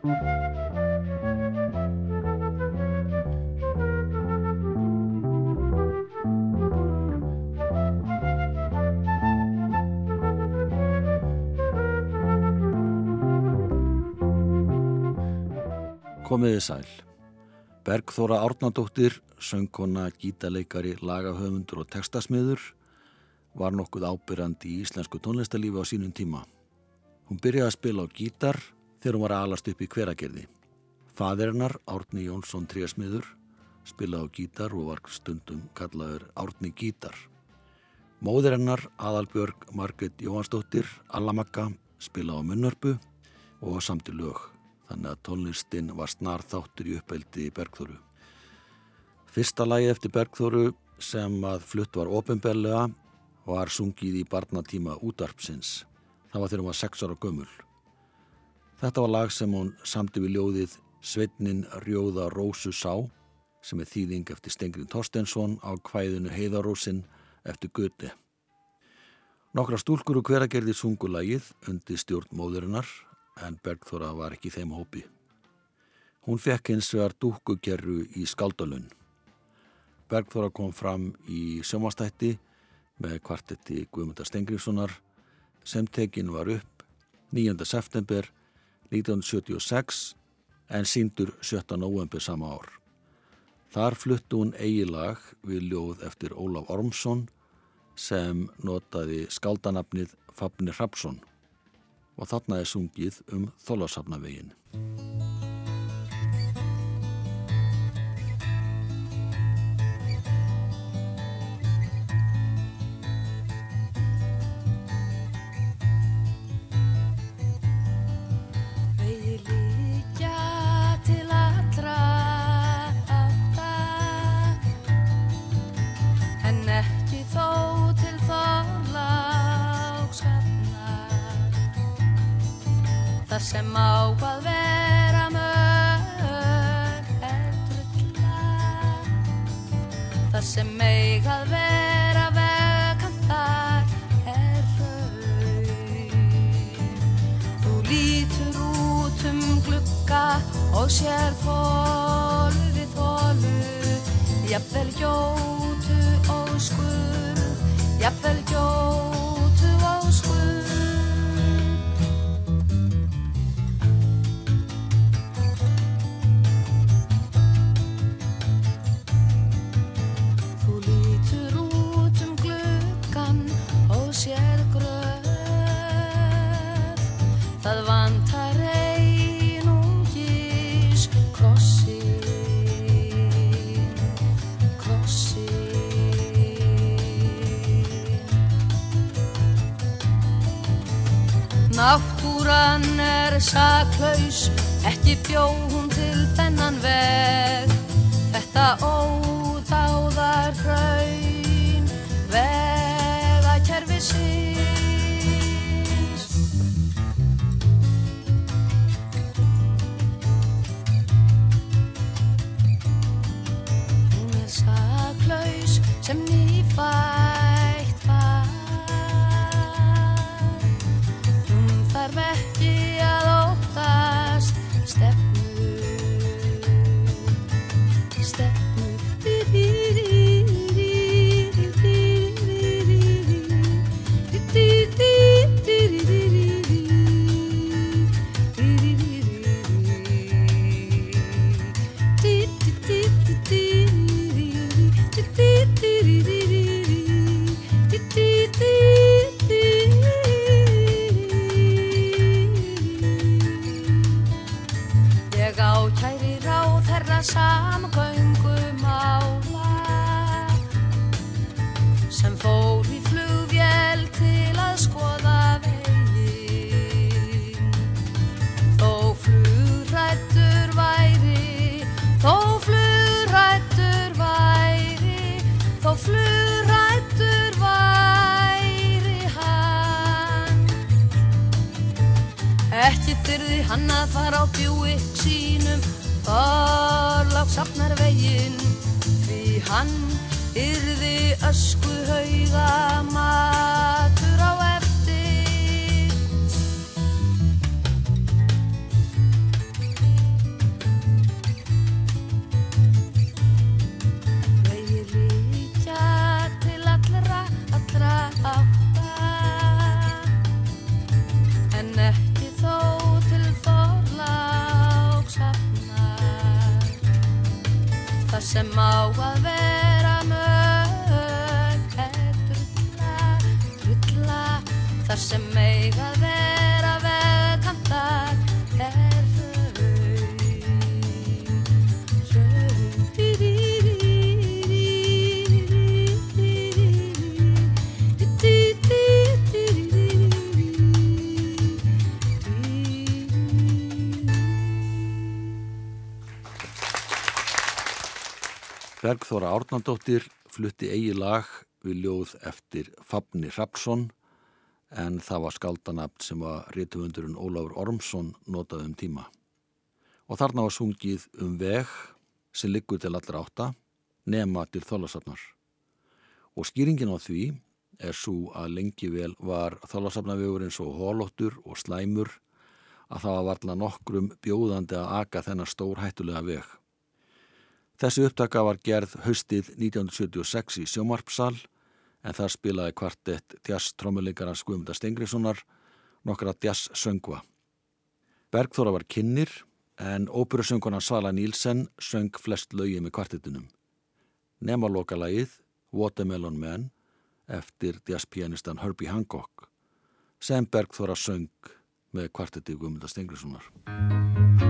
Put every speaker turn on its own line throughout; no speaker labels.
Komiði sæl. Bergþóra Árnadóttir, söngkona, gítaleikari, lagahöfundur og textasmiður var nokkuð ábyrrandi í íslensku tónlistalífi á sínum tíma. Hún byrjaði að spila á gítar þegar hún var að alast upp í hveragerði. Faderinnar, Árni Jónsson Tríasmiður, spilaði á gítar og var stundum kallaður Árni Gítar. Móðirinnar, Aðalbjörg Margret Jóhansdóttir, Allamakka, spilaði á munnörpu og samti lög þannig að tónlistin var snar þáttur í uppeldi í Bergþóru. Fyrsta lagi eftir Bergþóru sem að flutt var ofinbellega var sungið í barnatíma útarpsins. Það var þegar hún var sex ára gömul. Þetta var lag sem hún samti við ljóðið Sveitnin Rjóða Rósu Sá sem er þýðing eftir Stengrin Torstensson á kvæðinu Heiðarósin eftir Göti. Nokkra stúlkur og hveragerði sungulagið undir stjórn móðurinnar en Bergþóra var ekki þeim hópi. Hún fekk hins vegar dúkugerru í skaldalun. Bergþóra kom fram í sjómastætti með kvartetti Guðmundar Stengriðssonar sem tekin var upp 9. september 1976 en síndur 17. november sama ár. Þar fluttu hún eigilag við ljóð eftir Ólaf Ormsson sem notaði skaldanafnið Fabni Hrapsson og þarna er sungið um þólarsafnavegin.
Sem á að vera mörg er drulla það sem meig að vera vegantar er raun þú lítur út um glukka og sér þólu við þólu jafnvel gjótu og skurð jafnvel gjótu Náttúran er saklaus, ekki bjó hún til þennan veg. Þetta ódáðar Þyrði hann að fara á bjúi sínum Þorlák safnar veginn Því hann yrði ösku hauga sem á að vera mög er drulla, drulla þar sem eiga
Bergþóra Árnandóttir flutti eigi lag við ljóð eftir Fabni Rapsson en það var skaldanabd sem var rítuundurinn Ólafur Ormsson notað um tíma. Og þarna var sungið um veg sem liggur til allra átta nema til þólasafnar. Og skýringin á því er svo að lengi vel var þólasafnavegurinn svo hólóttur og slæmur að það var varla nokkrum bjóðandi að aka þennar stór hættulega veg. Þessi upptaka var gerð haustið 1976 í Sjómarpsal en þar spilaði kvartett tjass trommuleikara Skvumda Stengriðssonar nokkra tjass söngva. Bergþóra var kynir en óperusönguna Svala Nílsen söng flest lögi með kvartettinum. Nefna lokalagið Watermelon Man eftir jazzpianistan Herbie Hancock sem Bergþóra söng með kvartetti Skvumda Stengriðssonar.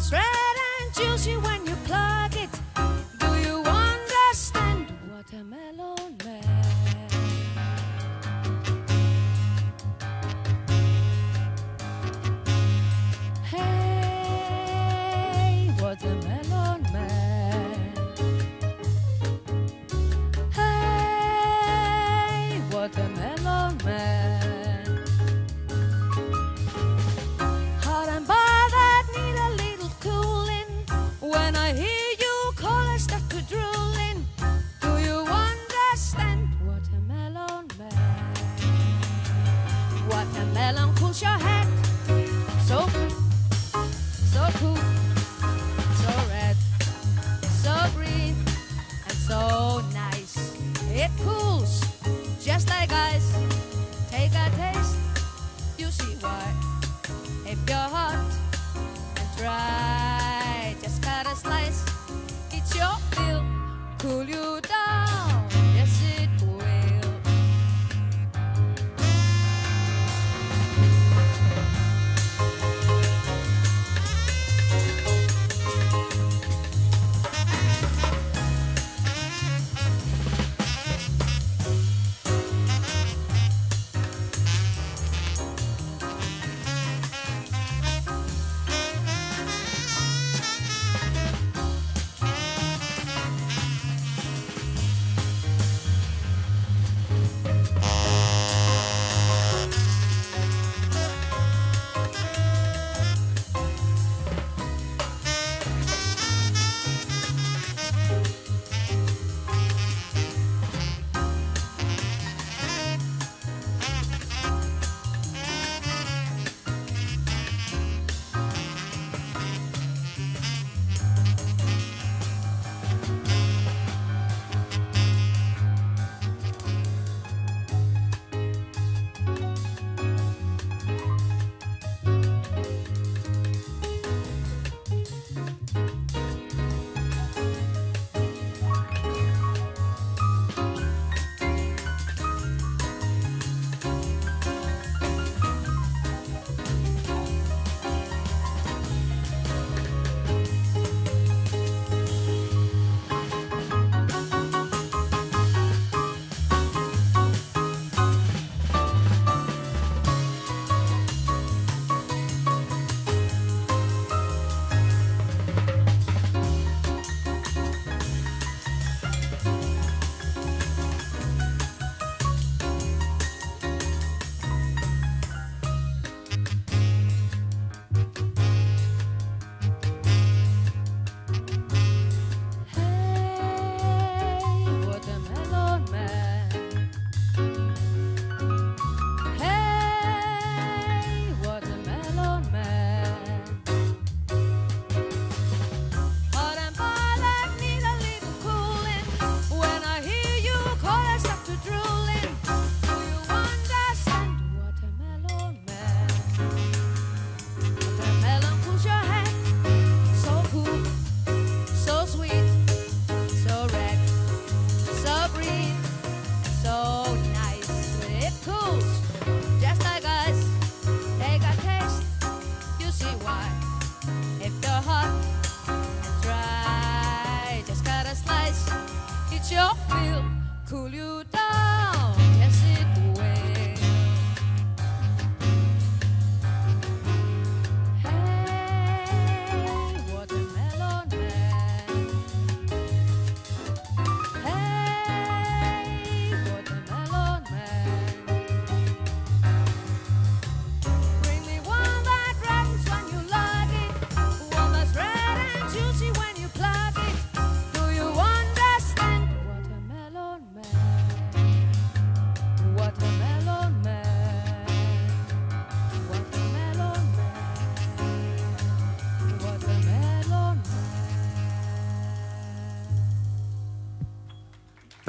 One red and juicy when you plug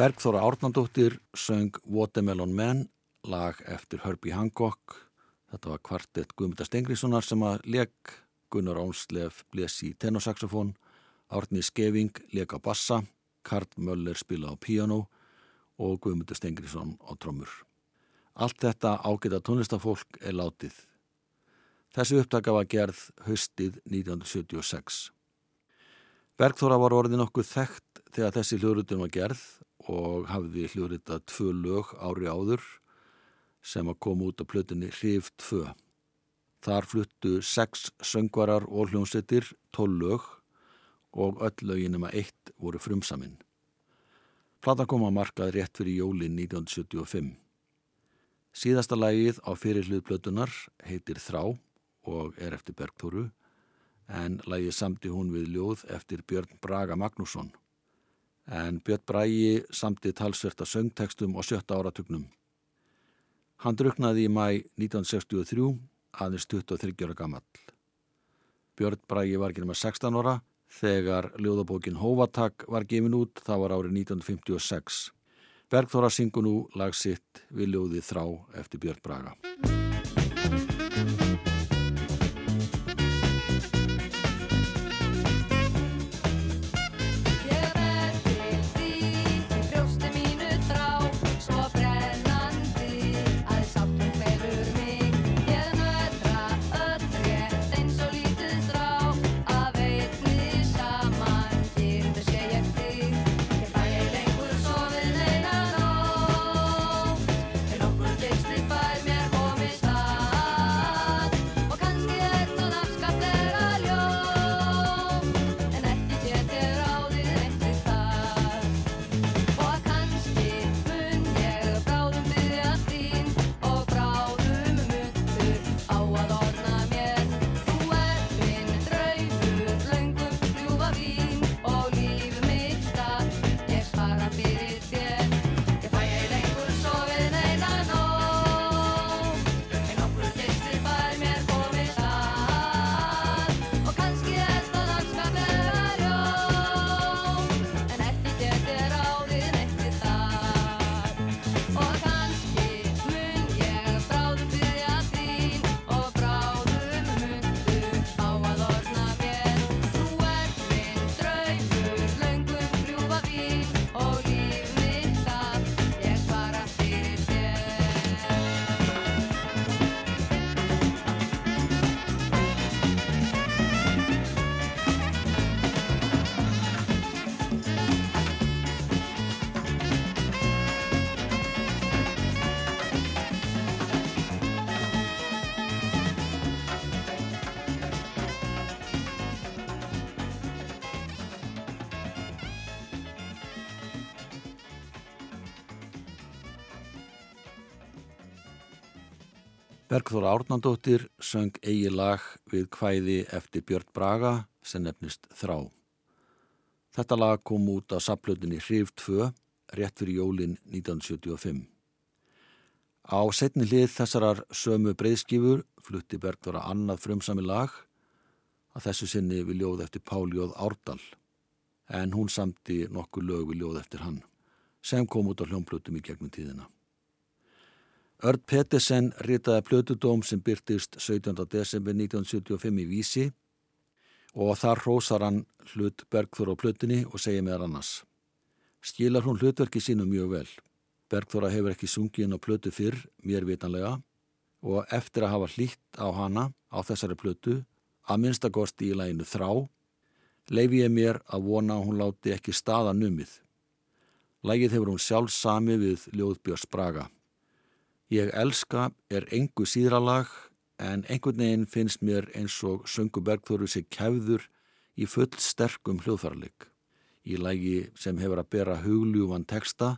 Bergþóra Árnandóttir söng Watermelon Man, lag eftir Herbie Hancock. Þetta var kvartett Guðmynda Stengriðssonar sem að leik Gunnar Ónslef bles í tenorsaxofón, Árni Skeving leik á bassa, Karl Möller spila á piano og Guðmynda Stengriðsson á trommur. Allt þetta ágæta tónlistafólk er látið. Þessi upptaka var gerð haustið 1976. Bergþóra var orðin nokkuð þekkt þegar þessi hljóðrutun var gerð og hafði hljóðritað tvö lög ári áður sem að koma út á plötunni Hrif 2. Þar fluttu sex söngvarar og hljónsettir, tól lög og öll lögin nema eitt voru frumsaminn. Platan kom að markað rétt fyrir jólin 1975. Síðasta lagið á fyrirlið plötunar heitir Þrá og er eftir Bergþóru en lagið samti hún við ljóð eftir Björn Braga Magnússon. En Björn Bragi samti talsverta söngtekstum á sjötta áratugnum. Hann druknaði í mæ 1963 aðeins 23 ára gamall. Björn Bragi var ekki nema 16 ára þegar ljóðabókin Hóvatak var gefin út, það var árið 1956. Bergþóra syngur nú lag sitt við ljóði þrá eftir Björn Braga. Bergþóra Árnandóttir söng eigi lag við kvæði eftir Björn Braga sem nefnist Þrá. Þetta lag kom út á sapplötunni Hrif 2 rétt fyrir jólin 1975. Á setni hlið þessarar sömu breyðskifur flutti Bergþóra annað frumsami lag að þessu sinni við ljóð eftir Páljóð Árdal en hún samti nokkuð lög við ljóð eftir hann sem kom út á hljómplötum í gegnum tíðina. Örd Pettersen ritaði plötudóm sem byrtist 17. desember 1975 í Vísi og þar hrósar hann hlut Bergþóra á plötunni og segir meðar annars. Skilar hún hlutverki sínu mjög vel. Bergþóra hefur ekki sungið inn á plötu fyrr, mér vitanlega, og eftir að hafa hlýtt á hana á þessari plötu, að minnstakosti í læginu þrá, leifi ég mér að vona að hún láti ekki staða numið. Lægið hefur hún sjálf sami við Ljóðbjörns Braga. Ég elska er engu síðralag en einhvern veginn finnst mér eins og söngu Bergþóru sig kæfður í full sterkum hljóðfæralik. Í lægi sem hefur að bera hugljúvan teksta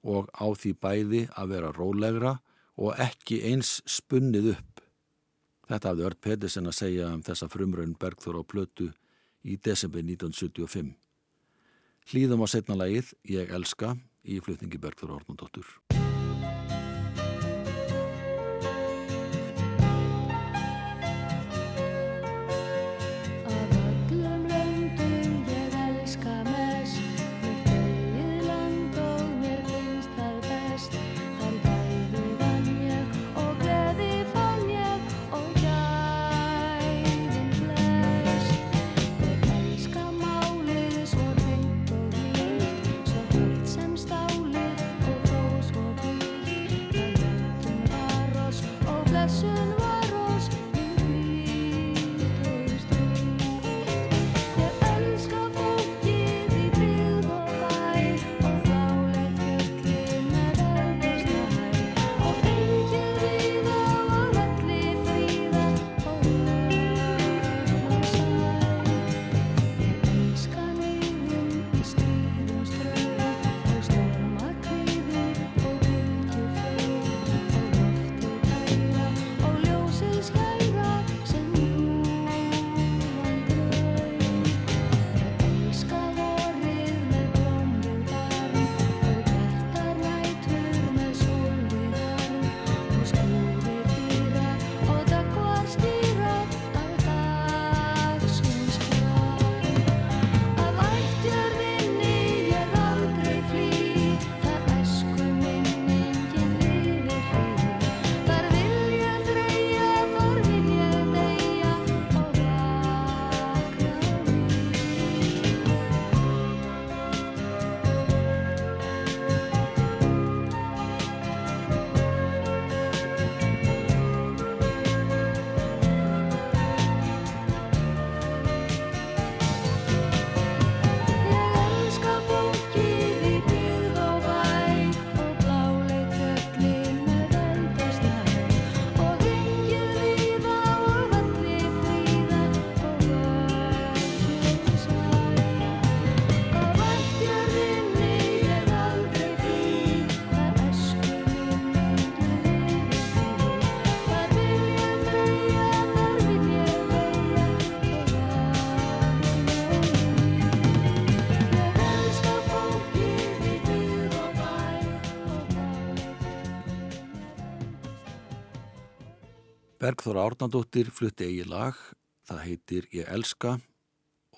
og á því bæði að vera rólegra og ekki eins spunnið upp. Þetta hafði Ört Pettersen að segja um þessa frumraun Bergþóru á plötu í desember 1975. Hlýðum á setna lagið Ég elska í flutningi Bergþór Ornundóttur. Bergþóra Árnandóttir flutti eigi lag, það heitir Ég elska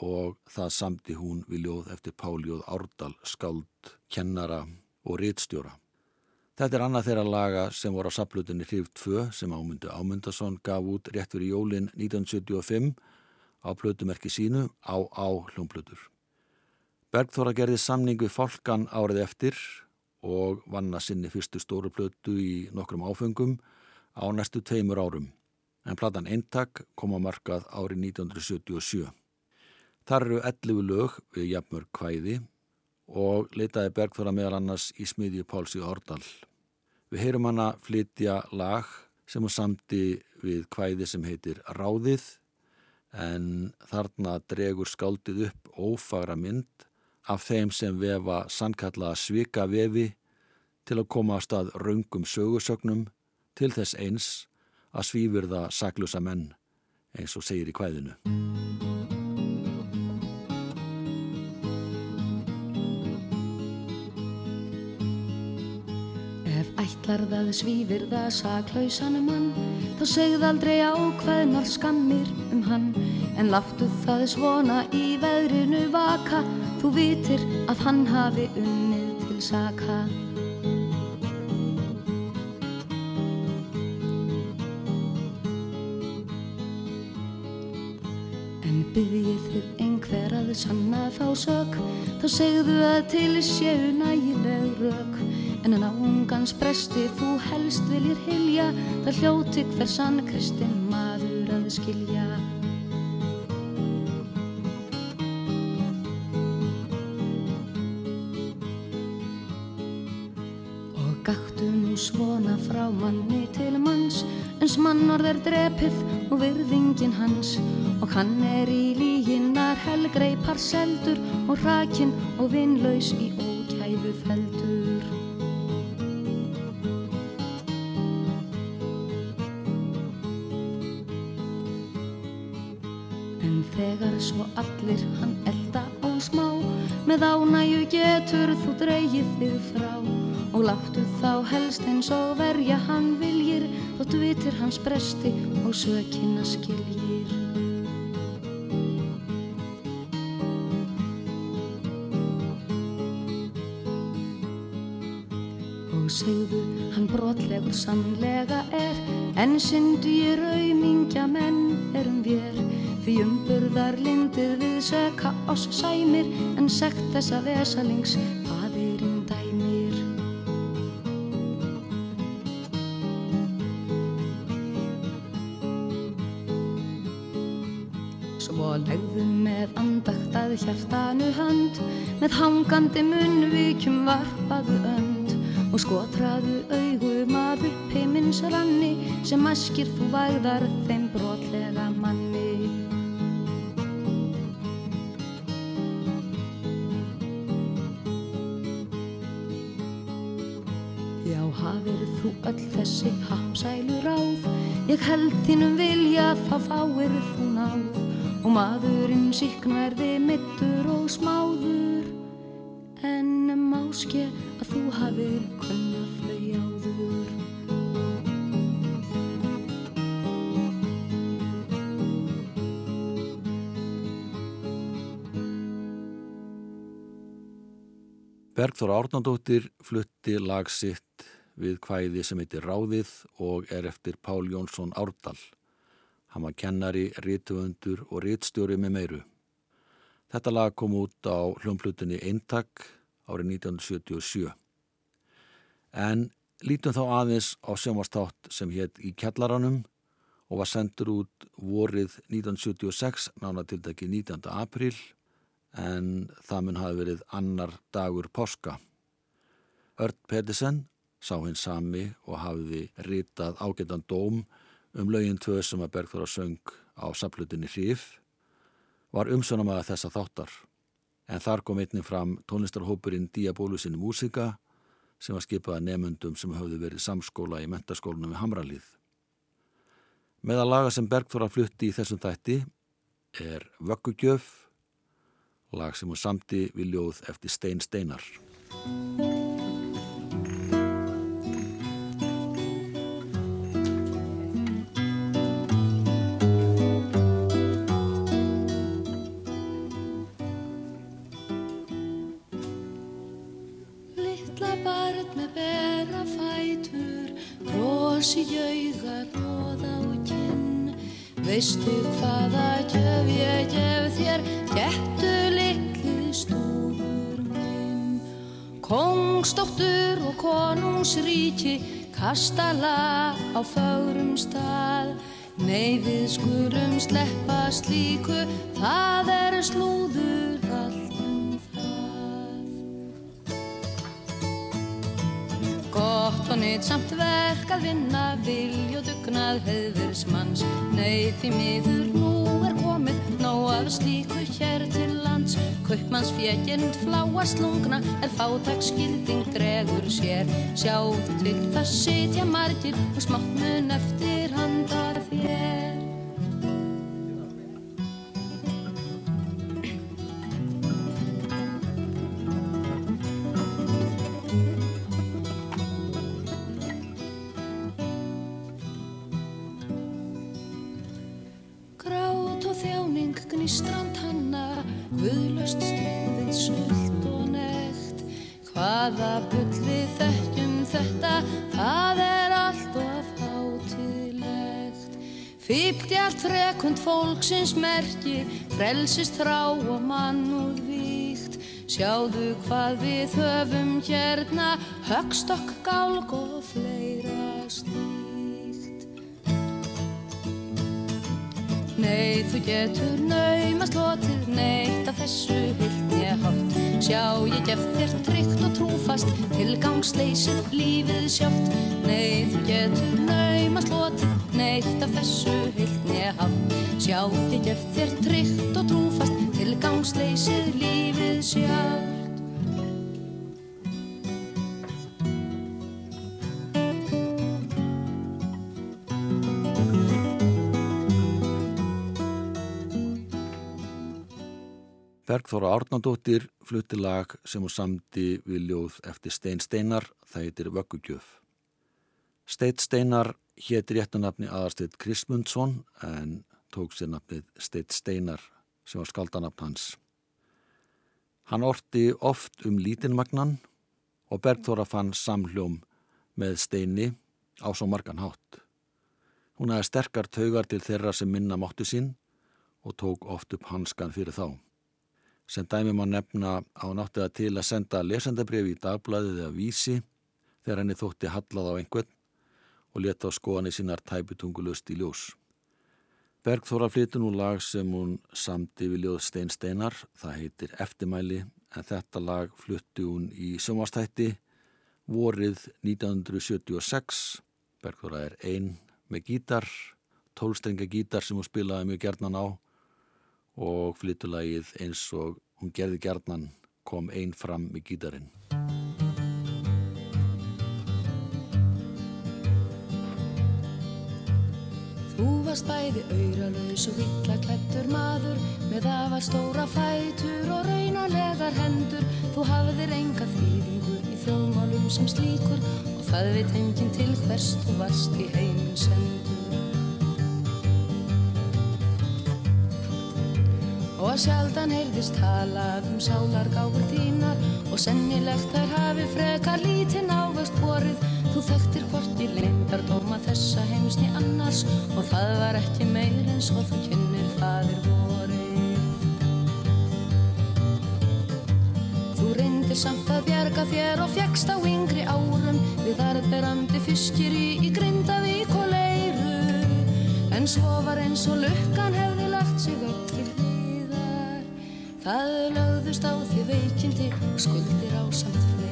og það samti hún við ljóð eftir Páljóð Árdal, skáld, kennara og rittstjóra. Þetta er annað þeirra laga sem voru á saplutinni Hrif 2 sem Ámundu Ámundason gaf út rétt fyrir jólinn 1975 á plötumerki sínu á á hljómplötur. Bergþóra gerði samning við fólkan árið eftir og vanna sinni fyrstu stóru plötu í nokkrum áfengum á næstu tveimur árum, en platan Eintak kom á markað árið 1977. Þar eru 11 lög við jafnmörg kvæði og leitaði Bergþóra meðal annars í smiðju Pálsi Ordal. Við heyrum hana flytja lag sem hún samti við kvæði sem heitir Ráðið en þarna dregur skáldið upp ófagra mynd af þeim sem vefa sannkallaða svika vefi til að koma á stað raungum sögursögnum til þess eins að svífurða saklusa menn eins og segir í kvæðinu.
Ef ætlarðað svífurða saklausanum mann þá segð aldrei ákveðnar skammir um hann en láttu það svona í veðrinu vaka þú vitir að hann hafi unnið til saka. Byggjið þið einhver að sanna þá sök Þá segðu að til séu nægileg rök. En en á ungans bresti þú helst viljir hilja Það hljóti hver sann kristin maður að skilja Ens mannorð er drepið og virðingin hans. Og hann er í líginnar helgreipar seldur Og rakinn og vinnlaus í ókæfu feldur En þegar svo allir hann elda og smá Með ánægu getur þú dreyið þig frá. Og láttu þá helst eins og verja hann viljir Þótt vitir hans bresti og sökina skiljir Og segðu hann brotlegur sannlega er En syndu ég raumingja menn erum vér. Því umburðar lindið við söka oss sæmir En sekt þessa vesalings Svo legðu með andakt að hjartanu hönd. Með hangandi munnvíkjum varpaðu önd. Og skotraðu augum að upp heimins ranni Sem askir þú væðar þeim brotlega manni. Já, hafir þú öll þessi hapsælu ráð Ég held þínum maðurinn síknverði mittur og smáður En máske að þú hafir kunnað þau áður
Bergþóra Árnandóttir flutti lag sitt við kvæði sem heitir Ráðið og er eftir Pál Jónsson Árdal. Hann var kennari, rítuöndur og rítstjóri með meiru. Þetta lag kom út á hljómplutinni Eintak árið 1977. En lítum þá aðeins á sjómastátt sem hétt í kjallaranum og var sendur út vorið 1976, nána til dæki 19. april en það mun hafi verið annar dagur páska. Ört Pedersen sá hinn sami og hafiði ritað ágættan dóm um lögin tvö sem að Bergþóra söng á saplutinni Hrif, var umsönamaða þessa þáttar. En þar kom einnig fram tónlistarhópurinn Diabólusin Músika sem var skipaða nefnundum sem hafði verið samskóla í mentaskólanum við Hamralíð. Meðal laga sem Bergþóra flutti í þessum þætti er Vöggugjöf, lag sem hún samti við ljóð eftir Stein Steinar.
Bros í auga, loða og kinn. Veistu hvaða gjöf ég gef þér, gettu litlu stúfur minn. Kongsdóttur og konungsríki, kastala á fögrum stað. Nei við skulum sleppa slíku, það er slúður allt Gott og nýtt samt verk að vinna vilj og dugnað hefðursmanns Nei því miður nú er komið nóg af slíku hér til lands. Kaupmanns fjeginn fláa slungna er fátakskilding dregur sér. Sjáðu til það sitja margir og smátt mun eftir handar þér fólksins merki, frelsist þrá og mannúð víkt. Sjáðu hvað við höfum hérna, högstokk, gálg og fleira slíkt. Nei, þú getur naumast lotið neitt af þessu hilt ég hátt Sjá, ég gef þér tryggt og trúfast tilgangsleysið lífið sjátt Nei, þú getur naumast lotið neitt af þessu hilt ég hátt Sjá, ég gef þér tryggt og trúfast tilgangsleysið lífið sjátt
Bergþóra Árnandóttir flutti lag sem hún samdi við ljóð eftir Stein Steinar, það heitir Vöggugjöf. Stein Steinar hétt réttunafni aðarsteit Krismundsson en tók sér nafnið Stein Steinar sem var skaldanafn hans. Hann orti oft um lítinmagnan og Bergþóra fann samhljóm með Steini á svo margan hátt. Hún aðeins sterkar taugar til þeirra sem minna máttu sín og tók oft upp hanskan fyrir þá. Sem dæmi má nefna á náttuða til að senda lesendabref í dagblæðið eða vísi þegar henni þótti hallað á einhvern og leta á skoðanir sínar tæputungulust í ljós. Bergþóra flytur nú lag sem hún samti við ljóð Stein Steinar, það heitir Eftirmæli en þetta lag flutti hún í sjómastætti vorið 1976. Bergþóra er einn með gítar, tólstrenga gítar sem hún spilaði mjög gerðnan á og flytulagið eins og hún gerði gerðnan kom einn fram með gítarinn.
Varst bæði auðralaus og vittla klættur maður með afar stóra fætur og raunalegar hendur Þú hafðir enga þýðingu í þjóðmálum sem slíkur og það veit enginn til hvers þú varst í heiminn sendur Og sjaldan heyrðist talað um sálargáfur þínar og sennilegt þær hafi frekar lítinn ávöxt borið. Þú þekktir annars og það var ekki meir eins og þú kynir fadir vorið. Þú reyndir samt að bjarga þér og fjekst á yngri árum við arberandi fiskiri í Grindavík og Leiru en svo var eins og lukkan hefði lagt sig öll til Það lögðust á því veikindi og skuldir á samt fleirum.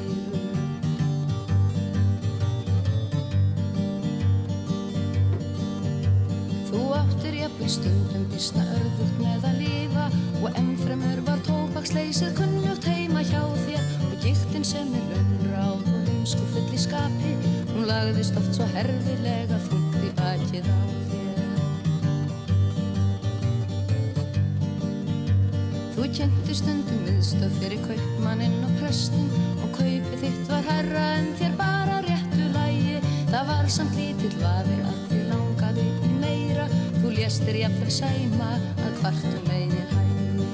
Stundum bísna örðugt með að lifa og ennfremur var tópaksleysið kunnugt heima hjá þér og gíktinn sem er lönnráð og lumsku full í skapi hún lagðist oft svo herfilega þungt í bakið á þér. Þú kynnti stundum viðstöð fyrir kaupmaninn og prestin og kaupið þitt var herra en þér bara réttu lægi. Það var samt lítill vafi að þú léstir jafnvel sæma að hvartu megin hægni.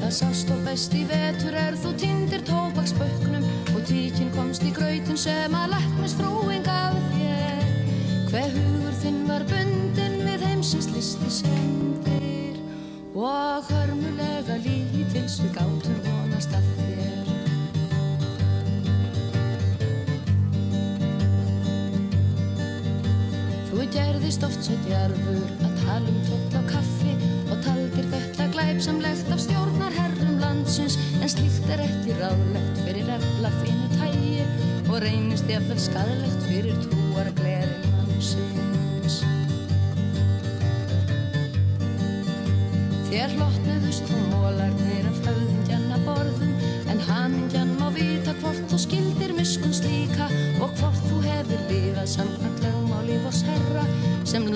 Það sást og best í vetur er þú tindir tópaksböknum og tíkin komst í gröytin sem að læknis frúing af þér. Hver hugur þinn var bundin við heimsins listi sendir og hörmulega lítils við gátum Þú gerðist oft svo djarfur að tala um tóll á kaffi og taldir þetta glæpsamlegt af stjórnarherrum landsins en slíkt er ekki ráðlegt fyrir efla fínu tægi og reynist ég að vel skadalegt fyrir trúar gleðin mannsins. Þér hlotniðust þú mólarnir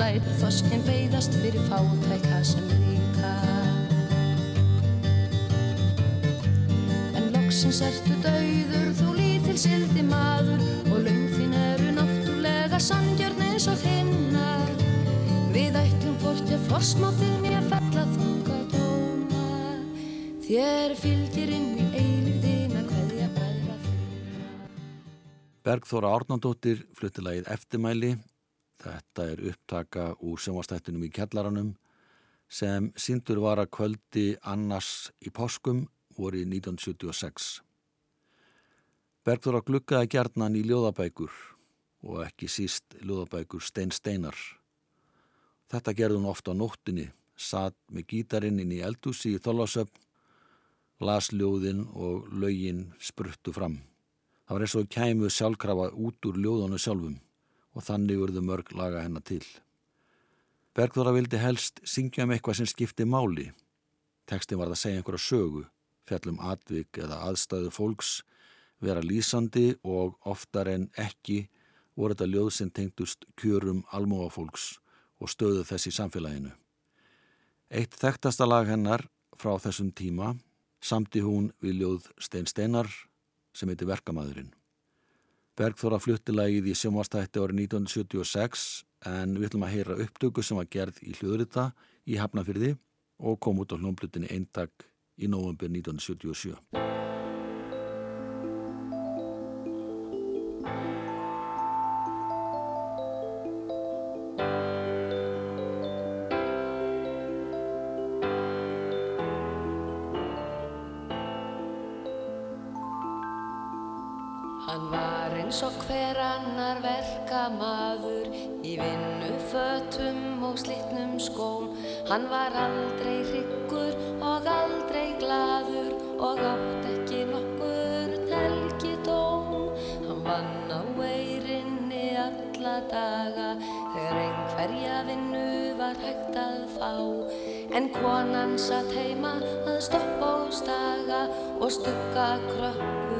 sem læri þoskinn veiðast fyrir fátæka sem ríka. En loksins ertu dauður, þú lítil sildi maður og laung þín eru náttúrlega sanngjörn eins og hinnar. Við ætlum hvort ég forsmá þig mér fella þunga dóma Þér fylgir inn í eilirðina hverja bræðra þína
Bergþóra Árnandóttir fluttilagið Eftirmæli. Þetta er upptaka úr sjónvastættinum í kjallaranum sem síndur var að kvöldi annars í páskum voru 1976. Bergþóra gluggaði gjarnan í ljóðabækur og ekki síst ljóðabækur Stein Steinar. Þetta gerði hún ofta á nóttinni, satt með gítarinn inn í eldúsi í þólasöfn, las ljóðin og lögin spruttu fram. Það var eins og kæmu sjálfkrafa út úr ljóðanu sjálfum og þannig urðu mörg laga hennar til. Bergþóra vildi helst syngja um eitthvað sem skipti máli. Tekstin var að segja einhverja sögu, fjallum atvik eða aðstæðu fólks, vera lýsandi og oftar en ekki voru þetta ljóð sem tengdust kjörum almóafólks og stöðu þess í samfélaginu. Eitt þekktasta lag hennar frá þessum tíma samti hún við ljóð Stein Steinar sem heiti Verkamæðurinn. Bergþóra fluttilagið í sjómanstætti árið 1976 en við ætlum að heyra upptöku sem var gerð í hljóðrita í Hafnafyrði og kom út á hljómblutinni eindag í november 1977.
Hann var aldrei hryggur og aldrei gladur og átt ekki nokkur telgidóm. Hann vann á eirinni alla daga þegar einhverja vinnu var hægt að fá. En konan satt heima að stoppa og staga og stugga krökkunum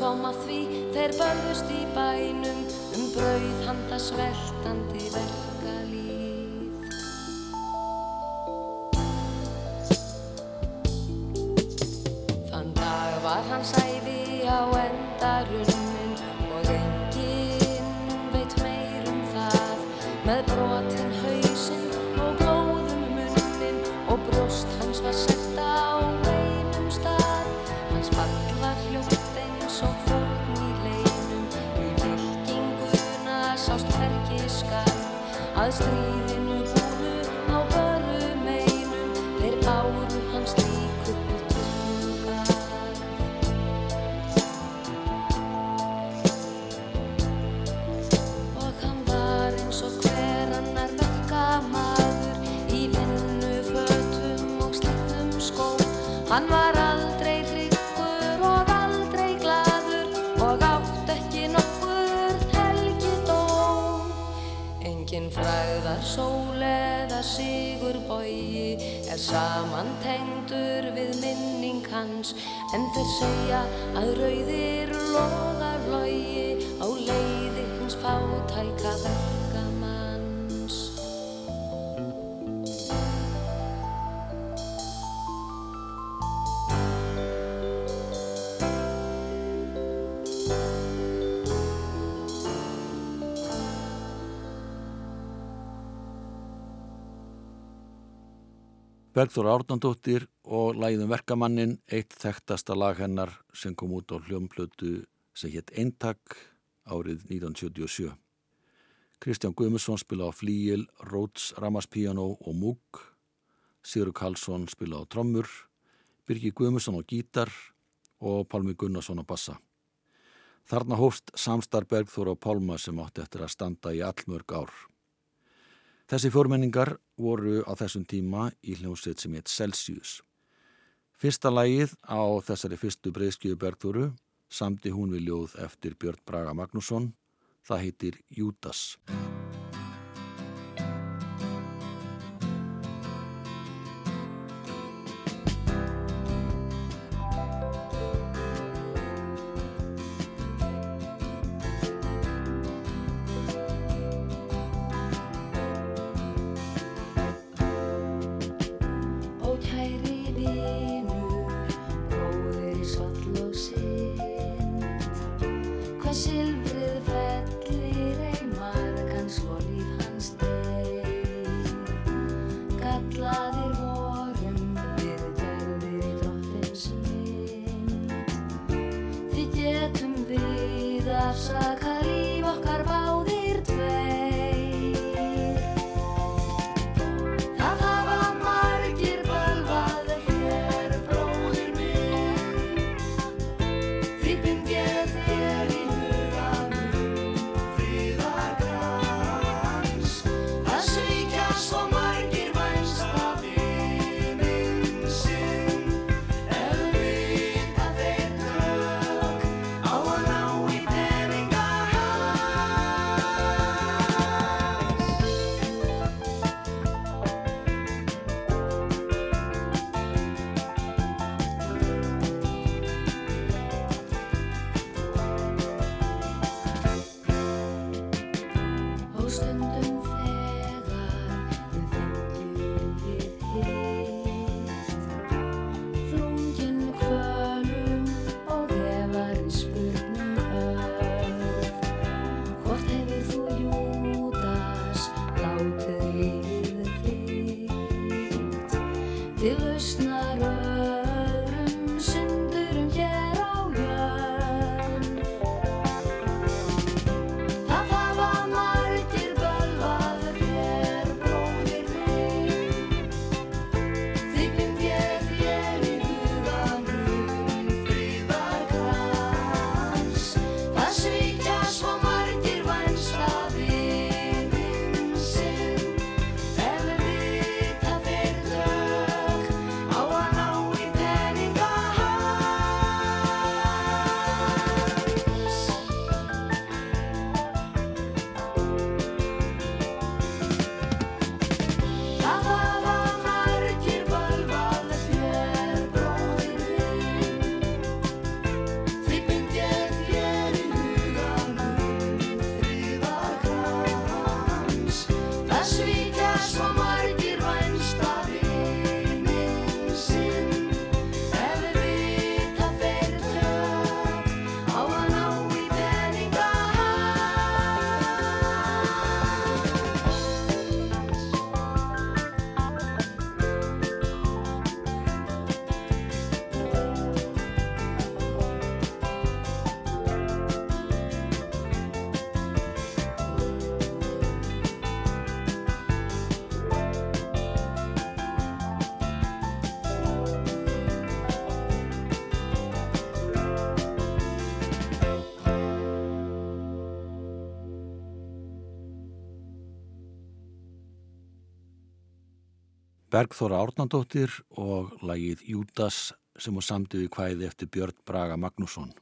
kom að því þeir börðust í bænum um brauð handa fræðar sól eða sigur bogi er samantengdur við minning hans en þeir segja að rauðir loðar logi á leiði hins fátæka verkamanns.
Bergþóra Árnandóttir og læðum verkamannin eitt þekktasta lag hennar sem kom út á hljómplötu sem hétt Eintak árið 1977. Kristján Guðmusson spila á flíil, Rhodes, Ramaspiano og Múk, Sigur Karlsson spila á trommur, Birgi Guðmusson á gítar og Pálmi Gunnarsson á bassa. Þarna hófst samstar Bergþóra og Pálma sem átti eftir að standa í allmörg ár. Þessi fjórmenningar voru á þessum tíma í hljómsveit sem heit Celsius. Fyrsta lagið á þessari fyrstu breyðskjöðu Bergþóru samti hún við ljóð eftir Björn Braga Magnússon. Það heitir Júdas. Bergþóra Árnandóttir og lagið Júdas sem hún samti við kvæði eftir Björn Braga Magnússon.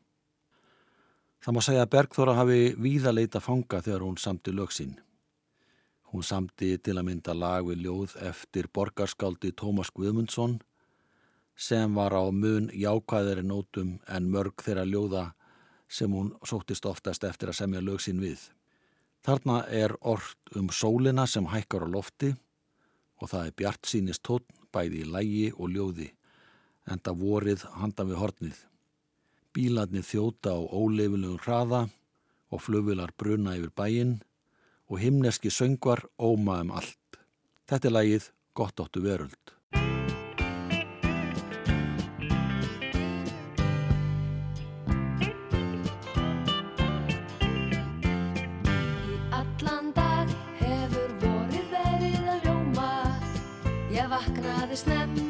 Það má segja að Bergþóra hafi víðaleita fanga þegar hún samti lögsinn. Hún samti til að mynda lag við ljóð eftir borgarskáldi Tómas Guðmundsson sem var á mun jákvæðari nótum en mörg þeirra ljóða sem hún sóttist oftast eftir að semja lögsinn við. Þarna er orð um sólina sem hækkar á lofti og það er bjart sínist tótt bæði í lægi og ljóði, enda vorið handan við hornið. Bílarnir þjóta á óleifilegum hraða og flugvilar bruna yfir bæinn og himneski söngvar óma um allt. Þetta er lægið Gott áttu veröld. snap.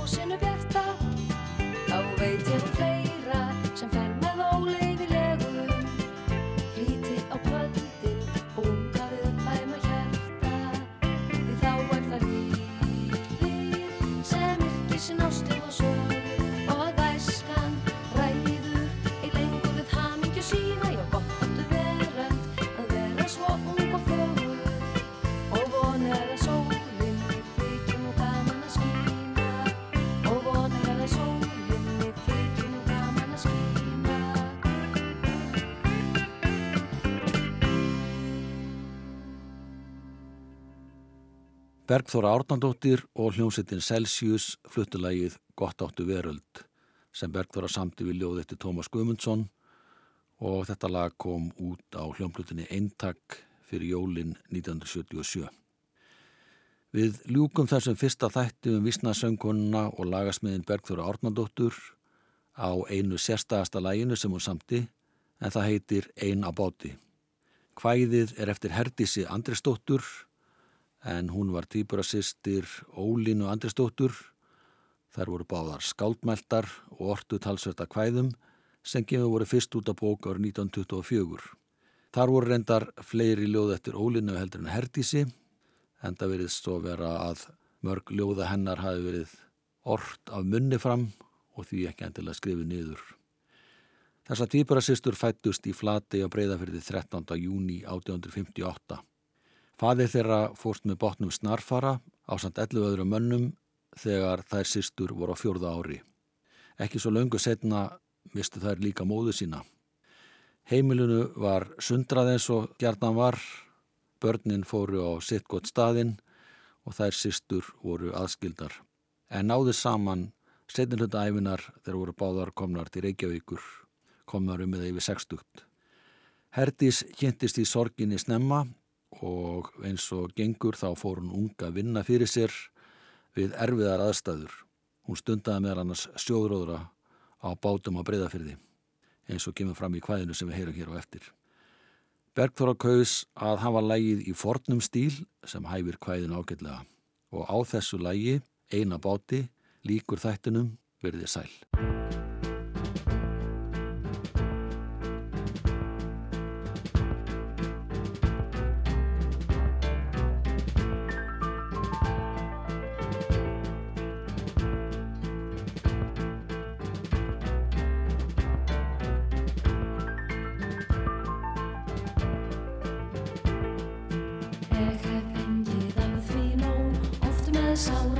húsinu björn Bergþóra Árnandóttir og hljómsettin Celsius fluttulægið Gott áttu veröld sem Bergþóra samti við ljóð eftir Tómas Gumundsson og þetta lag kom út á hljómplutinni Eintak fyrir jólin 1977. Við ljúkum þessum fyrsta þætti um Vísnasöngunna og lagasmiðin Bergþóra Árnandóttur á einu sérstagasta læginu sem hún samti en það heitir Ein á báti. Hvæðið er eftir Herdísi Andrisdóttur en hún var týpurasistir Ólínu Andrisdóttur. Þær voru báðar skáldmæltar og ortu talsverta kvæðum sem gefið voru fyrst út af bók árið 1924. Þar voru reyndar fleiri ljóð eftir Ólínu heldur en Herdísi en það verið svo vera að mörg ljóða hennar hafi verið ort af munni fram og því ekki endilega skrifið niður. Þessa týpurasistur fættust í flati á breyðafyrði 13. júni 1858. Faðið þeirra fórst með botnum snarfara á samt 11 öðru mönnum þegar þær sýstur voru á fjörða ári. Ekki svo löngu setna mistu þær líka móðu sína. Heimilinu var sundrað eins og gjarnan var, börnin fóru á sitt gott staðinn og þær sýstur voru aðskildar. En náðu saman setnilhunda æfinar þegar voru báðar komnar til Reykjavíkur, komnar um eða yfir sextugt. Herdís kynntist í sorginni snemma og eins og gengur þá fór hún unga að vinna fyrir sér við erfiðar aðstæður. Hún stundaði með annars sjóðróðra á bátum á breyðafyrði eins og kemur fram í hvaðinu sem við heyrum hér á eftir. Bergþóra kaus að hafa lægið í fornum stíl sem hæfir hvaðin ágætlega og á þessu lægi, eina báti, líkur þættinum verðið sæl.
Sjaldan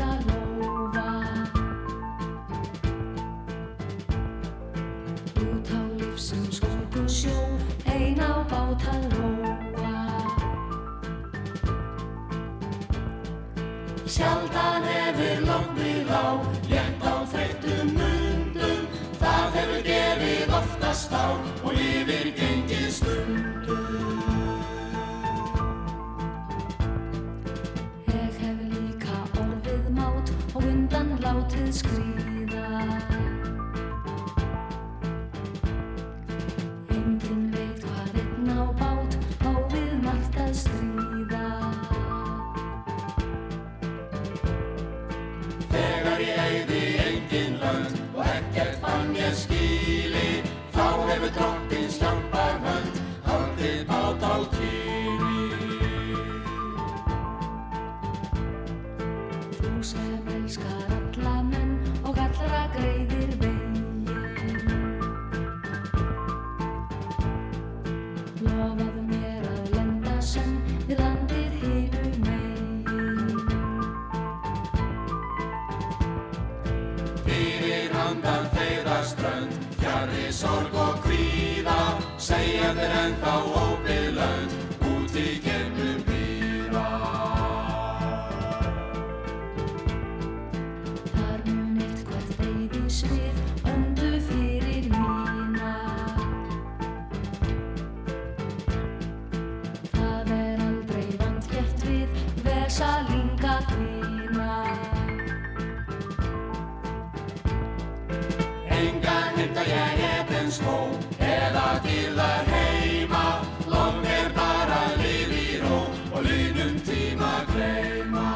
til að heima Lóng er bara lif í ró og
línum tíma greima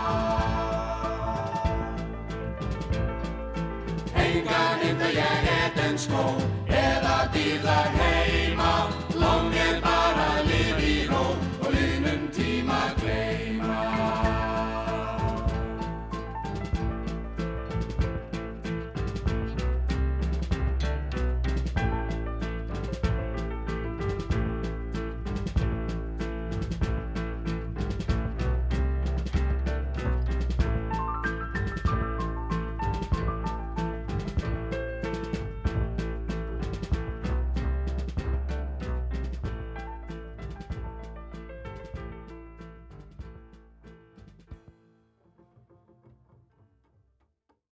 Engan
himna ég etten skó eða til að heima.